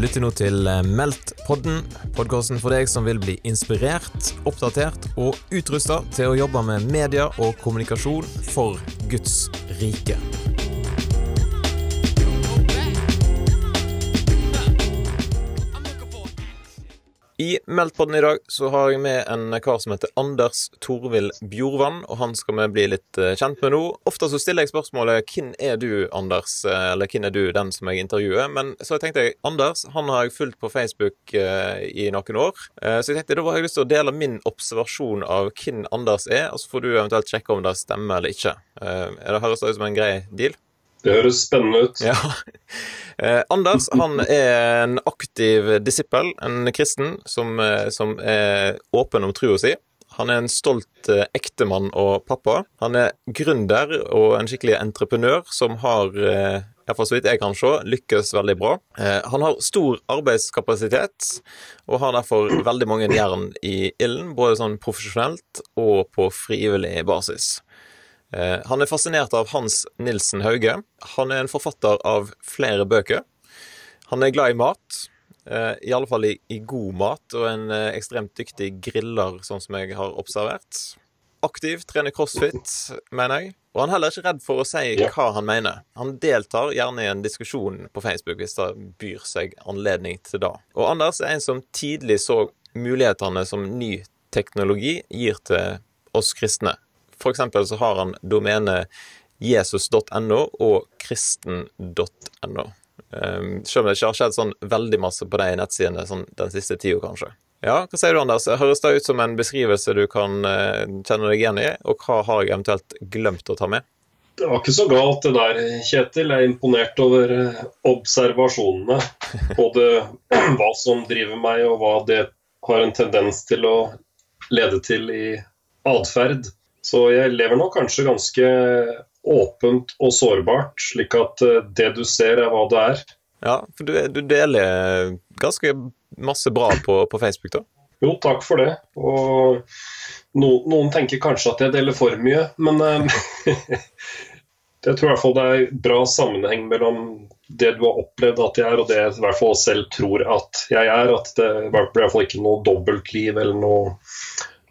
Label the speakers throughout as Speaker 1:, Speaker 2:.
Speaker 1: Du lytter nå til eh, Meldt-podden, podkasten for deg som vil bli inspirert, oppdatert og utrusta til å jobbe med media og kommunikasjon for Guds rike. I Meldt-podden i dag så har jeg med en kar som heter Anders Torvild Bjorvann, og han skal vi bli litt eh, kjent med nå. Ofte så stiller jeg spørsmålet 'Hvem er du, Anders?' eh, eller 'Hvem er du, den som jeg intervjuer?' Men så tenkte jeg Anders han har jeg fulgt på Facebook eh, i noen år, eh, så jeg tenkte da har jeg lyst til å dele min observasjon av hvem Anders er, og så får du eventuelt sjekke om det stemmer eller ikke. Eh, det høres ut som en grei deal?
Speaker 2: Det høres spennende ut.
Speaker 1: Ja. Eh, Anders han er en aktiv disippel, en kristen, som, eh, som er åpen om trua si. Han er en stolt eh, ektemann og pappa. Han er gründer og en skikkelig entreprenør som har eh, for så vidt jeg kan se, lykkes veldig bra. Eh, han har stor arbeidskapasitet, og har derfor veldig mange jern i ilden, både sånn profesjonelt og på frivillig basis. Eh, Han er fascinert av Hans Nilsen Hauge. Han er en forfatter av flere bøker. Han er glad i mat, eh, i alle fall i, i god mat, og en eh, ekstremt dyktig griller, sånn som jeg har observert. Aktiv, trener crossfit, mener jeg. Og han er heller ikke redd for å si hva han mener. Han deltar gjerne i en diskusjon på Facebook hvis det byr seg anledning til det. Og Anders er en som tidlig så mulighetene som ny teknologi gir til oss kristne. Eksempel så har han domenet jesus.no og kristen.no. Um, selv om det ikke har skjedd sånn veldig masse på de nettsidene sånn den siste tida, kanskje. Ja, hva sier du, Anders? Høres det ut som en beskrivelse du kan eh, kjenne deg igjen i? Og hva har jeg eventuelt glemt å ta med?
Speaker 2: Det var ikke så galt det der, Kjetil. Jeg er imponert over eh, observasjonene. Både hva som driver meg, og hva det har en tendens til å lede til i atferd. Så jeg lever nok kanskje ganske åpent og sårbart, slik at eh, det du ser, er hva det er.
Speaker 1: Ja, for du, du deler ganske masse bra på, på Facebook, da.
Speaker 2: Jo, takk for det. Og no, noen tenker kanskje at jeg deler for mye, men eh, jeg tror i hvert fall det er bra sammenheng mellom det du har opplevd at jeg er, og det jeg i hvert fall selv tror at jeg er. At det blir i hvert fall ikke noe dobbeltliv eller noe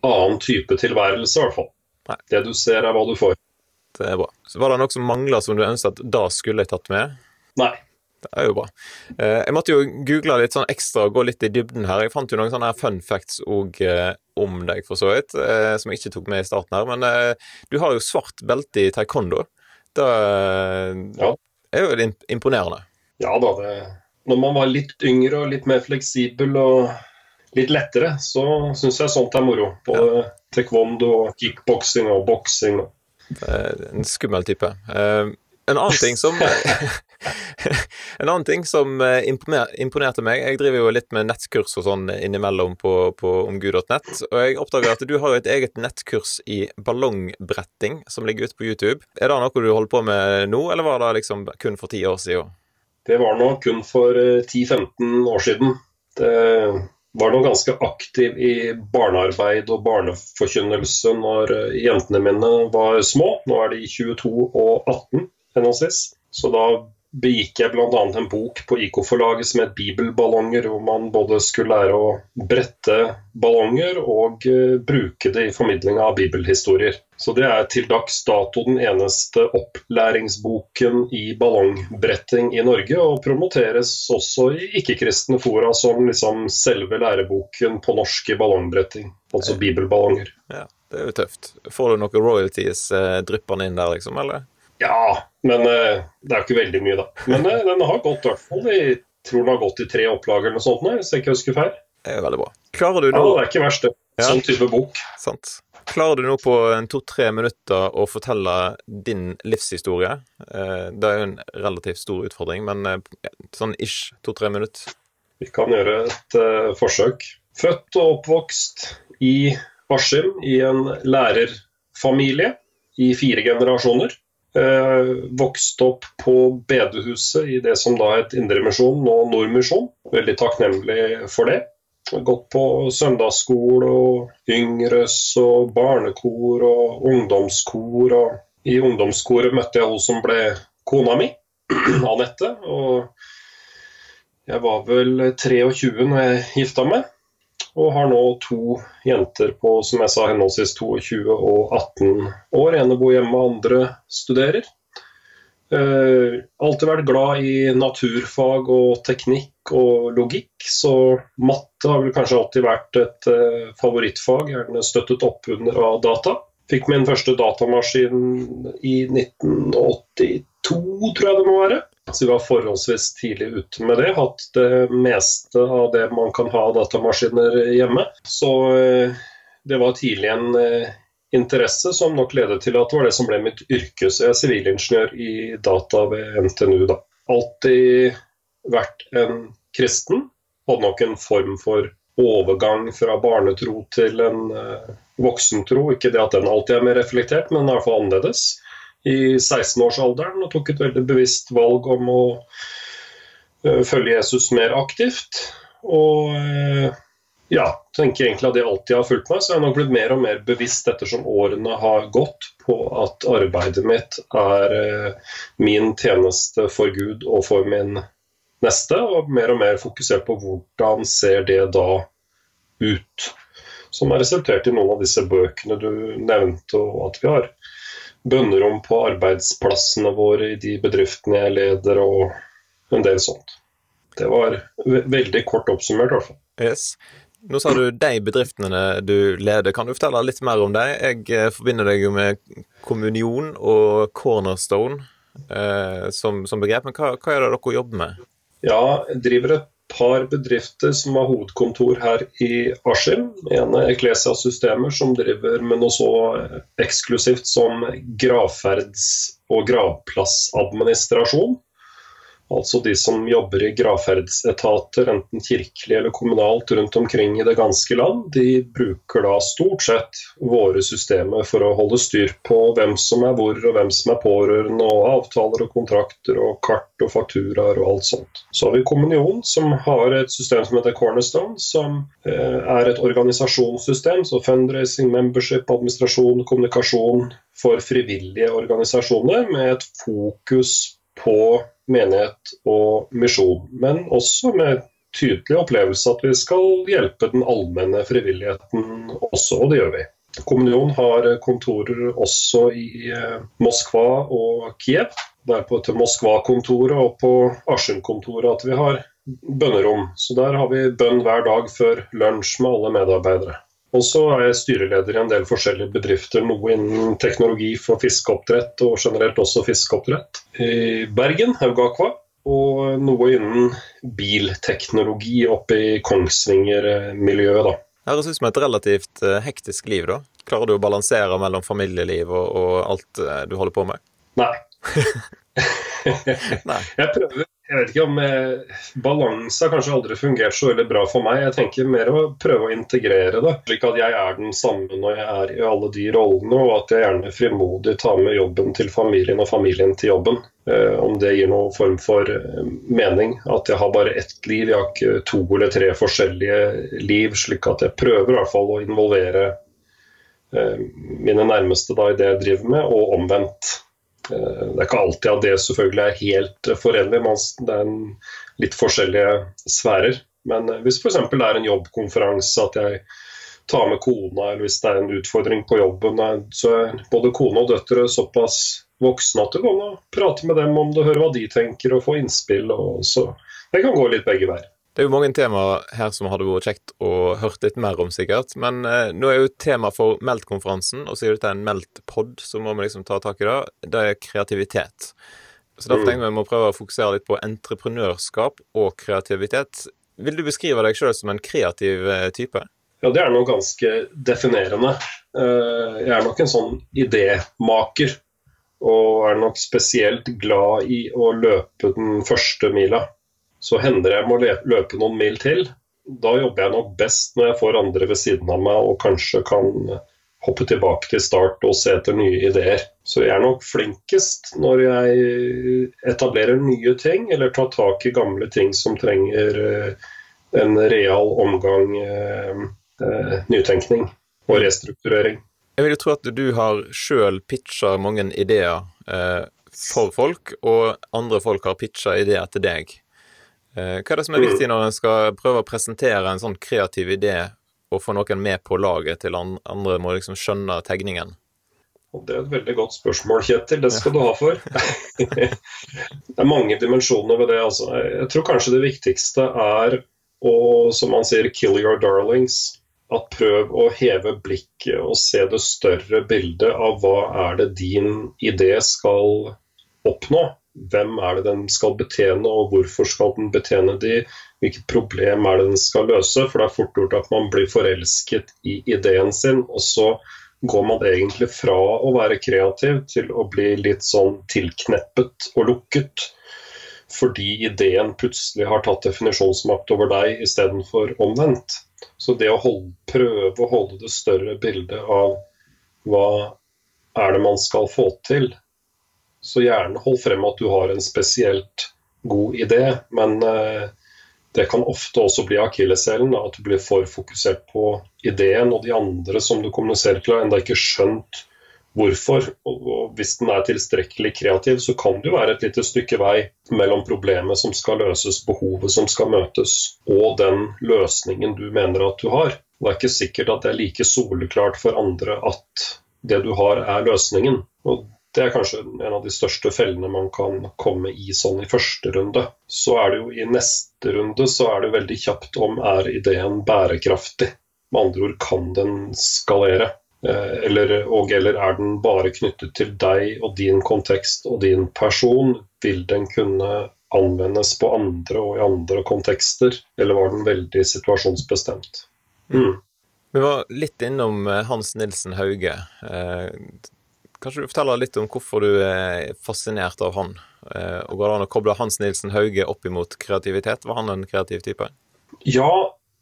Speaker 2: annen type tilværelse, i hvert fall.
Speaker 1: Nei.
Speaker 2: Det du ser, er hva du får.
Speaker 1: Det er bra. Så var det noe som mangla som du ønsket at da skulle jeg tatt med?
Speaker 2: Nei.
Speaker 1: Det er jo bra. Eh, Jeg måtte jo google litt sånn ekstra og gå litt i dybden her. Jeg fant jo noen sånne fun facts og, eh, om deg, for så vidt, eh, som jeg ikke tok med i starten her. Men du har jo svart belte i taekwondo. Det
Speaker 2: Ja.
Speaker 1: er jo imponerende.
Speaker 2: Ja da, det Når man var litt yngre og litt mer fleksibel og litt lettere, så syns jeg sånt er moro. Både taekwondo kickboksing og boksing.
Speaker 1: En skummel type. Eh, En annen ting som En annen ting som eh, imponerte meg Jeg driver jo litt med nettkurs og sånn innimellom på, på omgud.nett, og jeg oppdager at du har et eget nettkurs i ballongbretting som ligger ute på YouTube. Er det noe du holder på med nå, eller var det liksom kun for ti år siden?
Speaker 2: Det var nå kun for eh, 10-15 år siden. Det var nå ganske aktiv i barnearbeid og barneforkynnelse når eh, jentene mine var små. Nå er de 22 og 18 henholdsvis. Så da begikk jeg bl.a. en bok på IK-forlaget som het Bibelballonger, hvor man både skulle lære å brette ballonger og eh, bruke det i formidlinga av bibelhistorier. Så det er til dags dato den eneste opplæringsboken i ballongbretting i Norge, og promoteres også i ikke-kristne fora som liksom selve læreboken på norsk i ballongbretting, altså bibelballonger.
Speaker 1: Ja, det er jo tøft. Får du noen royalties eh, dryppende inn der, liksom, eller?
Speaker 2: Ja, men uh, det er jo ikke veldig mye, da. Men uh, den har gått i hvert fall i tror den har gått i tre opplag eller noe sånt, nå, hvis jeg ikke husker feil.
Speaker 1: Det er veldig bra. Klarer du nå Ja,
Speaker 2: det er ikke verst, det.
Speaker 1: Ja.
Speaker 2: Sånn type bok.
Speaker 1: Sant. Klarer du nå på to-tre minutter å fortelle din livshistorie? Eh, Det er jo en relativt stor utfordring, men sånn ish to-tre minutter.
Speaker 2: Vi kan gjøre et uh, forsøk. Født og oppvokst i Askim, i en lærerfamilie i fire generasjoner. Eh, vokste opp på bedehuset i det som da het Indremisjon, nå Nordmisjon. Veldig takknemlig for det. Gått på søndagsskole og yngres og barnekor og ungdomskor. Og I ungdomskoret møtte jeg hun som ble kona mi, Anette. og Jeg var vel 23 når jeg gifta meg, og har nå to jenter på som jeg sa, henholdsvis 22 og 18 år. Ene bor hjemme, andre studerer. Uh, alltid vært glad i naturfag og teknikk og logikk, så matte har vel kanskje alltid vært et uh, favorittfag. Gjerne støttet opp under av data. Fikk min første datamaskin i 1982, tror jeg det må være. Så vi var forholdsvis tidlig ute med det. Hatt det meste av det man kan ha av datamaskiner hjemme. Så eh, det var tidlig en eh, interesse som nok ledet til at det var det som ble mitt yrke. Så jeg er sivilingeniør i data ved NTNU, da. Alltid vært en kristen. Hadde nok en form for overgang fra barnetro til en uh, voksentro. Ikke det at den alltid er mer reflektert, men i hvert fall annerledes i 16-årsalderen og tok et veldig bevisst valg om å uh, følge Jesus mer aktivt. Og uh, ja, tenker egentlig at det alltid har fulgt meg, så jeg har nok blitt mer og mer bevisst ettersom årene har gått på at arbeidet mitt er uh, min tjeneste for Gud og for min neste, og mer og mer fokusert på hvordan ser det da ut. Som har resultert i noen av disse bøkene du nevnte, og at vi har bønnerom på arbeidsplassene våre, i de bedriftene jeg leder, og en del sånt. Det var veldig kort oppsummert, i hvert fall.
Speaker 1: Yes. Nå sa du de bedriftene du leder. Kan du fortelle litt mer om dem? Jeg eh, forbinder deg jo med kommunion og cornerstone eh, som, som, begrep. Men hva, hva, er det dere jobber med?
Speaker 2: Ja, jeg driver et par bedrifter som har hovedkontor her i Askim. ene Eklesia Systemer, som driver med noe så eksklusivt som gravferds- og gravplassadministrasjon. Altså de som jobber i gravferdsetater, enten kirkelig eller kommunalt rundt omkring i det ganske land, de bruker da stort sett våre systemer for å holde styr på hvem som er hvor, og hvem som er pårørende, og avtaler og kontrakter og kart og fakturaer og alt sånt. Så har vi Kommunion, som har et system som heter Cornerstone, som eh, er et organisasjonssystem, så fundraising, membership, administrasjon, kommunikasjon for frivillige organisasjoner, med et fokus på menighet og misjon, men også med tydelig opplevelse at vi skal hjelpe den allmenne frivilligheten også, og det gjør vi. Kommunion har kontorer også i eh, Moskva og Kiev. Det er på Moskva-kontoret og på Askim-kontoret at vi har bønnerom. Så der har vi bønn hver dag før lunsj med alle medarbeidere. Og så er jeg styreleder i en del forskjellige bedrifter, noe innen teknologi for fiskeoppdrett og generelt også fiskeoppdrett. I Bergen, Haugakva, og noe innen bilteknologi oppe i Kongsvinger-miljøet, da.
Speaker 1: Høres ut som et relativt eh, hektisk liv, da. Klarer du å balansere mellom familieliv og, og alt eh, du holder på med?
Speaker 2: Nei. Nei. Jeg prøver jeg vet ikke om eh, Balanse har kanskje aldri fungert så veldig bra for meg. Jeg tenker mer å prøve å integrere det, slik at jeg er den samme når jeg er i alle de rollene, og at jeg gjerne frimodig tar med jobben til familien og familien til jobben. Eh, om det gir noen form for eh, mening. At jeg har bare ett liv, jeg har ikke to eller tre forskjellige liv. Slik at jeg prøver i hvert fall å involvere eh, mine nærmeste da, i det jeg driver med, og omvendt. Eh, det er ikke alltid at det selvfølgelig er helt forenlig, det er litt forskjellige sfærer. Men eh, hvis f.eks. det er en jobbkonferanse, at jeg tar med kona, eller hvis det er en utfordring på jobben, eh, så er både kone og døtre såpass voksne at det går an å prate med dem om det, høre hva de tenker og få innspill. Og så det kan gå litt begge veier.
Speaker 1: Det er jo mange temaer her som hadde vært kjekt å hørt litt mer om, sikkert. Men eh, nå er jo tema for Meldt-konferansen, og dette er en Meldt-pod, så må vi liksom ta tak i det. Det er kreativitet. Så derfor mm. tenker vi må prøve å fokusere litt på entreprenørskap og kreativitet. Vil du beskrive deg sjøl som en kreativ eh, type?
Speaker 2: Ja, det er noe ganske definerende. Eh, jeg er nok en sånn idémaker. Og er nok spesielt glad i å løpe den første mila så hender jeg må løpe noen mil til. Da jobber jeg nok best når jeg får andre ved siden av meg og kanskje kan hoppe tilbake til start og se etter nye ideer. Så jeg er nok flinkest når jeg etablerer nye ting, eller tar tak i gamle ting som trenger eh, en real omgang eh, eh, nytenkning og restrukturering.
Speaker 1: Jeg vil jo tro at du har sjøl pitcha mange ideer for folk, og andre folk har pitcha ideer til deg. Hva er det som er viktig når en skal prøve å presentere en sånn kreativ idé og få noen med på laget til andre må liksom skjønne tegningen?
Speaker 2: Det er et veldig godt spørsmål, Kjetil. Det skal du ha for. det er mange dimensjoner ved det. Altså. Jeg tror kanskje det viktigste er å, som man sier, 'kill your darlings'. At prøv å heve blikket og se det større bildet av hva er det din idé skal oppnå. Hvem er det den skal betjene, og hvorfor skal den betjene de? Hvilket problem er det den skal løse? For det er fort gjort at man blir forelsket i ideen sin, og så går man egentlig fra å være kreativ til å bli litt sånn tilkneppet og lukket. Fordi ideen plutselig har tatt definisjonsmakt over deg istedenfor omvendt. Så det å holde, prøve å holde det større bildet av hva er det man skal få til, så gjerne hold frem at du har en spesielt god idé, men eh, det kan ofte også bli akilleshælen. At du blir for fokusert på ideen, og de andre som du kommuniserer til, har ennå ikke skjønt hvorfor. Og hvis den er tilstrekkelig kreativ, så kan det jo være et lite stykke vei mellom problemet som skal løses, behovet som skal møtes, og den løsningen du mener at du har. Det er ikke sikkert at det er like soleklart for andre at det du har, er løsningen. Og det er kanskje en av de største fellene man kan komme i sånn i første runde. Så er det jo i neste runde så er det veldig kjapt om er ideen bærekraftig. Med andre ord kan den skalere. Eh, eller, og eller er den bare knyttet til deg og din kontekst og din person? Vil den kunne anvendes på andre og i andre kontekster, eller var den veldig situasjonsbestemt? Mm.
Speaker 1: Vi var litt innom eh, Hans Nilsen Hauge. Kanskje du forteller litt om hvorfor du er fascinert av han? Eh, og Går det an å koble Hans Nilsen Hauge opp imot kreativitet? Var han en kreativ type?
Speaker 2: Ja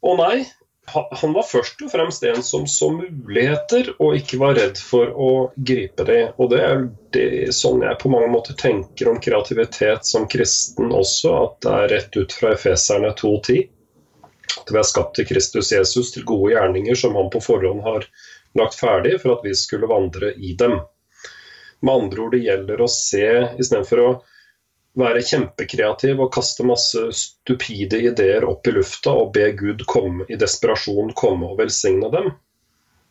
Speaker 2: og nei. Han var først og fremst en som så muligheter og ikke var redd for å gripe de. Og det er det, sånn jeg på mange måter tenker om kreativitet som kristen også, at det er rett ut fra Efeserne 2.10. At vi er skapt til Kristus Jesus til gode gjerninger som han på forhånd har lagt ferdig for at vi skulle vandre i dem. Med andre ord, det gjelder å se istedenfor å være kjempekreativ og kaste masse stupide ideer opp i lufta og be Gud komme i desperasjon komme og velsigne dem,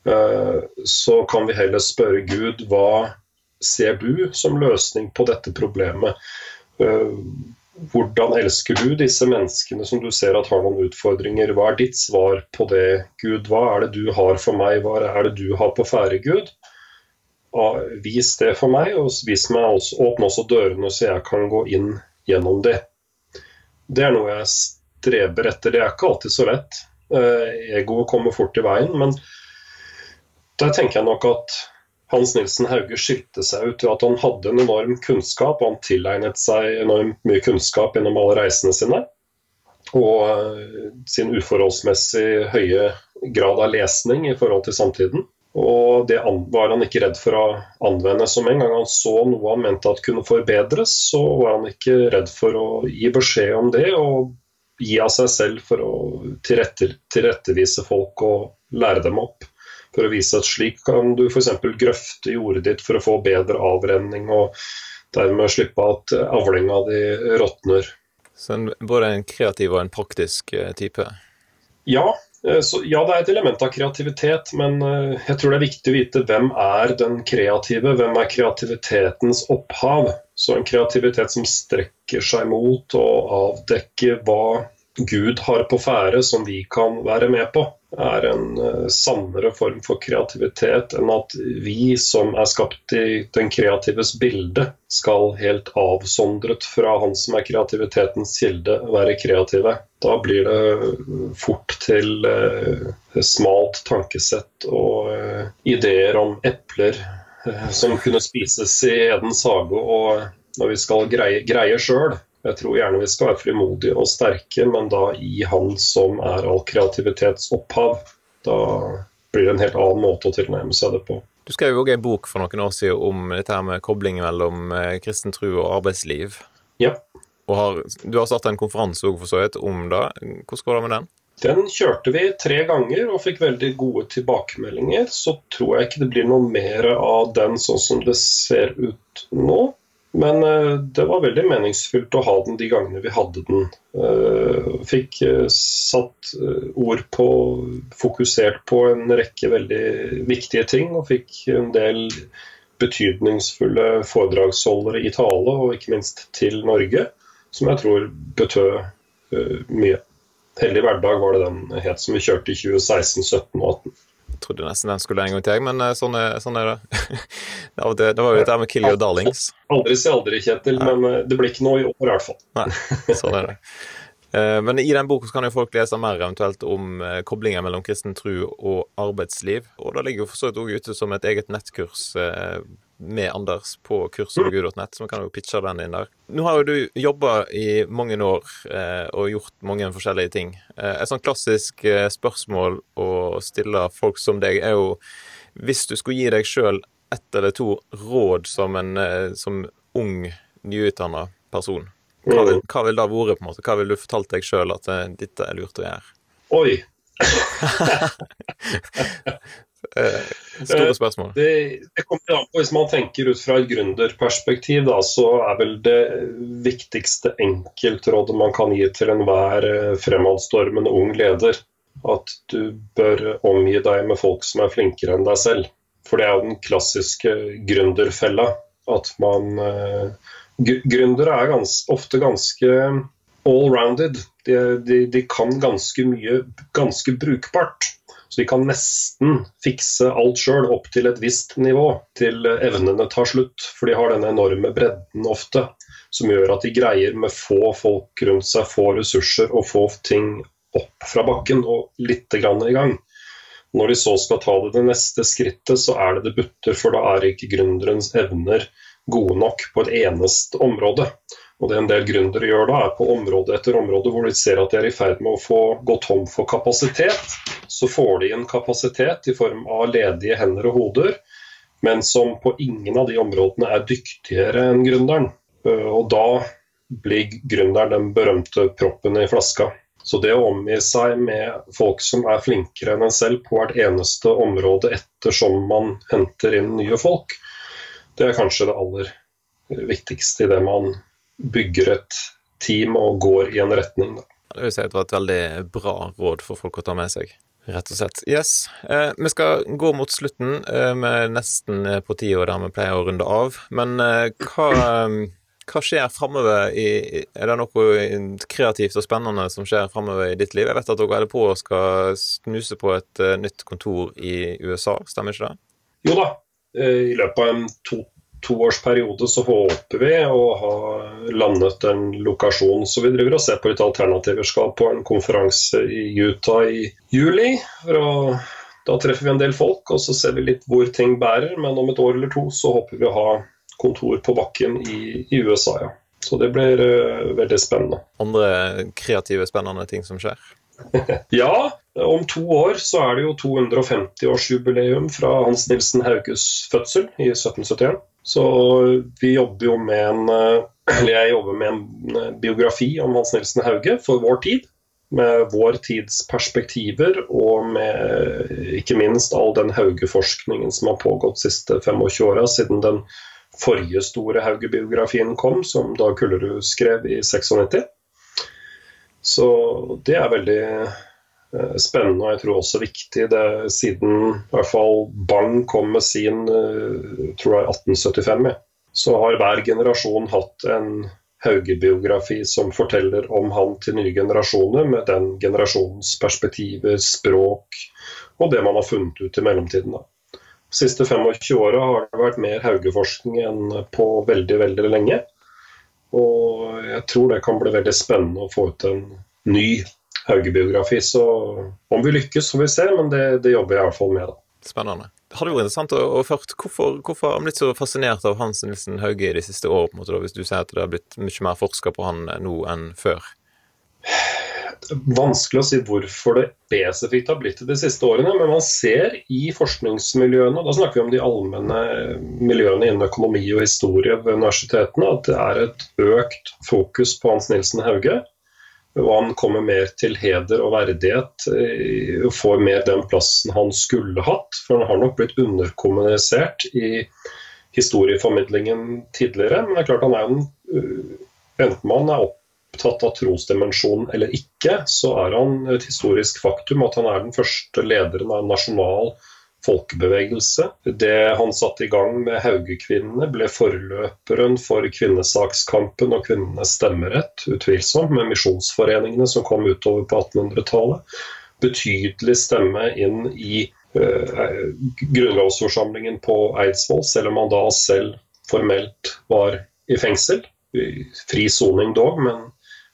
Speaker 2: eh, så kan vi heller spørre Gud hva ser du som løsning på dette problemet? Eh, hvordan elsker du disse menneskene som du ser at har noen utfordringer? Hva er ditt svar på det, Gud? Hva er det du har for meg? Hva er det du har på ferde, Gud? Vis det for meg, og vis meg også, åpne også dørene så jeg kan gå inn gjennom det. Det er noe jeg streber etter. Det er ikke alltid så lett. Eh, egoet kommer fort i veien, men der tenker jeg nok at Hans Nilsen Hauge skilte seg ut ved at han hadde en enorm kunnskap, han tilegnet seg enormt mye kunnskap gjennom alle reisene sine. Og eh, sin uforholdsmessig høye grad av lesning i forhold til samtiden. Og det var han ikke redd for å anvende. Så med en gang han så noe han mente at kunne forbedres, så var han ikke redd for å gi beskjed om det og gi av seg selv for å tilrette, tilrettevise folk og lære dem opp. For å vise at slik kan du f.eks. grøfte jordet ditt for å få bedre avrenning, og dermed slippe at avlinga di råtner.
Speaker 1: Så en, både en kreativ og en praktisk eh, type?
Speaker 2: Ja, så ja, det er et element av kreativitet, men eh, jeg tror det er viktig å vite hvem er den kreative, hvem er kreativitetens opphav. Så en kreativitet som strekker seg mot å avdekke hva Gud har på ferde som vi kan være med på, er en uh, sannere form for kreativitet enn at vi som er skapt i den kreatives bilde, skal helt avsondret fra han som er kreativitetens kilde, være kreative. Da blir det fort til uh, smalt tankesett og ideer om epler som kunne spises i Edens hage, og når vi skal greie, greie sjøl, jeg tror gjerne vi skal være frimodige og sterke, men da i han som er all kreativitets opphav. Da blir det en helt annen måte å tilnærme seg det på.
Speaker 1: Du skrev jo òg en bok for noen år siden om dette her med koblingen mellom eh, kristen tro og arbeidsliv.
Speaker 2: Ja.
Speaker 1: Og har, du har starta en konferanse for så vidt, om det. Hvordan går det med den?
Speaker 2: Den kjørte vi tre ganger og fikk veldig gode tilbakemeldinger. Så tror jeg ikke det blir noe mer av den sånn som det ser ut nå. Men uh, det var veldig meningsfylt å ha den de gangene vi hadde den. Uh, fikk uh, satt ord på, fokusert på en rekke veldig viktige ting, og fikk en del betydningsfulle foredragsholdere i tale, og ikke minst til Norge, som jeg tror betød mye. Hellig hverdag var det den het som vi kjørte i 2016, 17 og 18.
Speaker 1: Jeg trodde nesten den skulle en gang til, men sånn er, sånn er det. det. det. var jo dette med 'Kill your darlings'.
Speaker 2: Aldri si aldri, Kjetil, Nei. men det blir ikke noe i år i hvert fall.
Speaker 1: Nei, sånn er det. Eh, men i den boka kan jo folk lese mer eventuelt om eh, koblingen mellom kristen tro og arbeidsliv. Og det ligger jo for så vidt òg ute som et eget nettkurs eh, med Anders på kursovergud.nett, så vi kan jo pitche den inn der. Nå har jo du jobba i mange år og gjort mange forskjellige ting. Et sånn klassisk spørsmål å stille folk som deg er jo hvis du skulle gi deg sjøl ett eller to råd som en som ung, nyutdanna person, hva vil, hva vil det ha vært? på en måte? Hva vil du fortalt deg sjøl at uh, dette er lurt å gjøre?
Speaker 2: Oi!
Speaker 1: uh, store spørsmål.
Speaker 2: Det, det, kommer an på Hvis man tenker ut fra et gründerperspektiv, da, så er vel det viktigste enkeltrådet man kan gi til enhver fremadstormende ung leder, at du bør omgi deg med folk som er flinkere enn deg selv. For det er jo den klassiske gründerfella. At man Gründere er gans, ofte ganske all-rounded. De, de, de, kan ganske mye ganske brukbart. Så de kan nesten fikse alt sjøl opp til et visst nivå, til evnene tar slutt. For de har denne enorme bredden ofte, som gjør at de greier med få folk rundt seg, få ressurser og få ting opp fra bakken og litt grann i gang. Når de så skal ta det, det neste skrittet, så er det det butter, for da er ikke gründerens evner gode nok på et eneste område. Og Det en del gründere gjør da, er på område etter område hvor de ser at de er i ferd med å få gå tom for kapasitet. Så får de en kapasitet i form av ledige hender og hoder, men som på ingen av de områdene er dyktigere enn gründeren. Øh, og da blir gründeren den berømte proppen i flaska. Så det å omgi seg med folk som er flinkere enn en selv på hvert eneste område ettersom man henter inn nye folk, det er kanskje det aller viktigste i det man bygger et team og går i en retning. Da.
Speaker 1: Det vil si at det var et veldig bra råd for folk å ta med seg. Rett og slett. Yes. Eh, vi skal gå mot slutten. Eh, vi er nesten på tida der vi pleier å runde av. Men eh, hva, hva, skjer framover Er det noe kreativt og spennende som skjer framover i ditt liv? Jeg vet at dere holder på og skal snuse på et uh, nytt kontor i USA, stemmer ikke det?
Speaker 2: Jo da, i løpet av en to, toårsperiode så håper vi å ha landet en lokasjon. Så vi driver og ser på litt alternativer. Skal på en konferanse i Utah i juli. Å, da treffer vi en del folk, og så ser vi litt hvor ting bærer. Men om et år eller to så håper vi å ha kontor på bakken i, i USA, ja. Så det blir uh, veldig spennende.
Speaker 1: Andre kreative, spennende ting som skjer?
Speaker 2: ja, om to år så er det jo 250-årsjubileum fra Hans Nilsen Hauges fødsel i 1771. Så vi jobber jo med en eller jeg jobber med en eh, biografi om Hans Nilsen Hauge for vår tid. Med vår tids perspektiver og med ikke minst all den Hauge-forskningen som har pågått de siste 25 åra, siden den forrige store Hauge-biografien kom, som Dag Kullerud skrev i 96. Så det er veldig eh, spennende og jeg tror også viktig. Det, siden i hvert fall Bang kom med sin eh, tror jeg 1875, så har hver generasjon hatt en Hauge-biografi som forteller om han til nye generasjoner, med den generasjonens perspektiver, språk og det man har funnet ut i mellomtiden. De siste 25 åra har det vært mer Hauge-forskning enn på veldig, veldig lenge. Og jeg tror det kan bli veldig spennende å få ut en ny Hauge-biografi. Så om vi lykkes, får vi se, men det, det jobber jeg i hvert fall med. da.
Speaker 1: Spennende. Det hadde vært interessant å, å ført, hvorfor, hvorfor har han blitt så fascinert av Hans Nilsen Hauge de siste årene, på en måte, hvis du sier at det har blitt mye mer forska på han nå enn før?
Speaker 2: Vanskelig å si hvorfor det spesifikt har blitt det de siste årene, men man ser i forskningsmiljøene, og da snakker vi om de allmenne miljøene innen økonomi og historie ved universitetene, at det er et økt fokus på Hans Nilsen Hauge. Og han kommer mer til heder og verdighet eh, og får mer den plassen han skulle hatt. For han har nok blitt underkommunisert i historieformidlingen tidligere. Men det er klart han er jo den Enten man er opptatt av trosdimensjonen eller ikke, så er han et historisk faktum at han er den første lederen av en nasjonal folkebevegelse. Det han satte i gang med Haugekvinnene, ble forløperen for kvinnesakskampen og kvinnenes stemmerett, utvilsomt, med misjonsforeningene som kom utover på 1800-tallet. Betydelig stemme inn i uh, grunnlovsforsamlingen på Eidsvoll, selv om han da selv formelt var i fengsel. Fri soning dog, men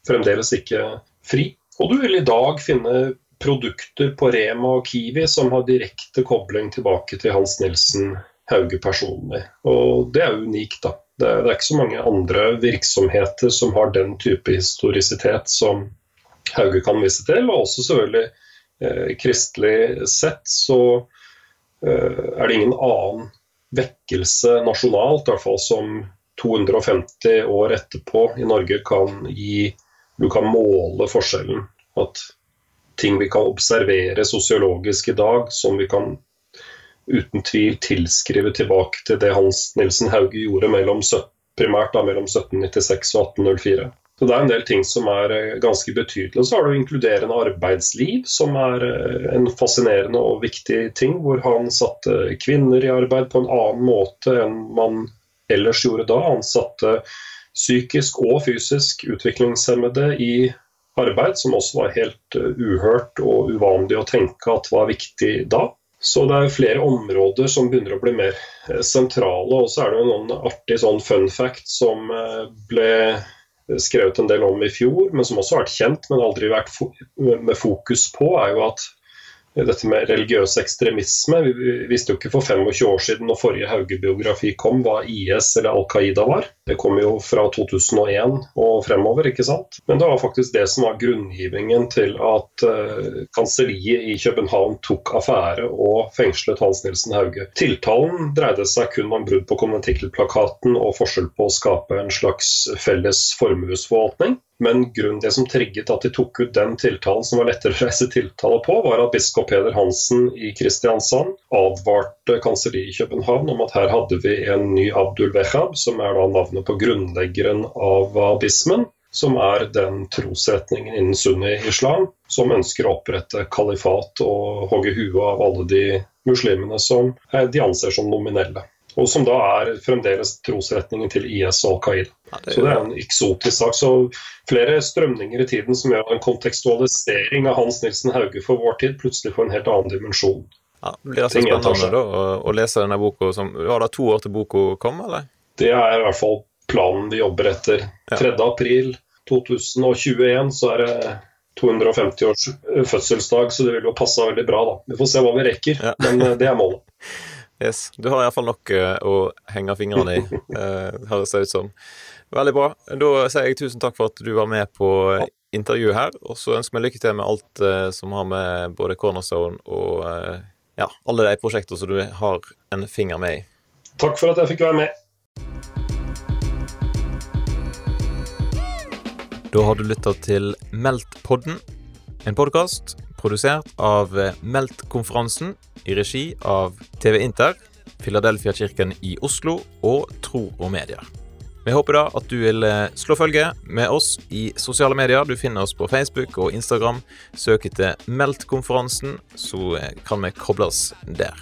Speaker 2: fremdeles ikke fri. Og du vil i dag finne produkter på Rema og Kiwi som har direkte kobling tilbake til Hans Nilsen Hauge personlig. Og det er unikt, da. Det er, ikke så mange andre virksomheter som har den type historisitet som Hauge kan vise til. Og også selvfølgelig eh, kristelig sett så eh, er det ingen annen vekkelse nasjonalt, i hvert fall som 250 år etterpå i Norge kan gi Du kan måle forskjellen. At ting vi kan observere sosiologisk i dag, som vi kan uten tvil tilskrive tilbake til det Hans Nilsen Hauge gjorde mellom, primært da, mellom 1796 og 1804. Så Det er en del ting som er eh, ganske betydelige. Så har du inkluderende arbeidsliv, som er eh, en fascinerende og viktig ting. Hvor han satte kvinner i arbeid på en annen måte enn man ellers gjorde da. Han satte psykisk og fysisk utviklingshemmede i arbeid, som også var helt eh, uhørt og uvanlig å tenke at var viktig da. Så det er flere områder som begynner å bli mer eh, sentrale. Og så er det jo noen artig sånn fun fact som eh, ble skrevet en del om i fjor, men som også har vært kjent, men aldri vært med fokus på, er jo at dette med religiøs ekstremisme. Vi visste jo ikke for 25 år siden når forrige Hauge-biografi kom, hva IS eller Al Qaida var. Det kom jo fra 2001 og fremover, ikke sant. Men det var faktisk det som var grunngivningen til at uh, kanselliet i København tok affære og fengslet Hans Nilsen Hauge. Tiltalen dreide seg kun om brudd på konventikkelplakaten og forskjell på å skape en slags felles formuesforvaltning. Men grunnen det som trigget at de tok ut den tiltalen som var lettere å reise tiltale på, var at biskop Peder Hansen i Kristiansand advarte kanselliet i København om at her hadde vi en ny Abdul Wehab, som er da navnet på grunnleggeren av wahhabismen som er den trosretningen innen sunni-islam som ønsker å opprette kalifat og hogge huet av alle de muslimene som de anser som nominelle og som da er fremdeles trosretningen til IS og Al Qaida. Ja, så det er en eksotisk sak. Så flere strømninger i tiden som gjør en kontekstualisering av Hans Nilsen Hauge for vår tid plutselig får en helt annen dimensjon.
Speaker 1: Ja, det blir altså spennende da, å, å, lese denne boka. Som, var det to år til boka kom, eller?
Speaker 2: Det er i hvert fall planen vi jobber etter. Ja. 3. april 2021 så er det 250 års fødselsdag, så det vil jo passe veldig bra. da. Vi får se hva vi rekker, ja. men eh, det er målet.
Speaker 1: Yes. Du har iallfall nok uh, å henge fingrene i, høres det ut som. Veldig bra. Da sier jeg tusen takk for at du var med på intervjuet her. Og så ønsker vi lykke til med alt som har med både Cornerstone og ja, alle de prosjektene som du har en finger med i.
Speaker 2: Takk for at jeg fikk være med.
Speaker 1: Da har du lytta til Meldt-podden, en podkast produsert av Meldt-konferansen i regi av TV Inter, Filadelfia-kirken i Oslo og Tro og Medier. Vi håper da at du vil eh, slå følge med oss i sosiale medier. Du finner oss på Facebook og Instagram. Søk etter Meldt-konferansen, så eh, kan vi koble oss der.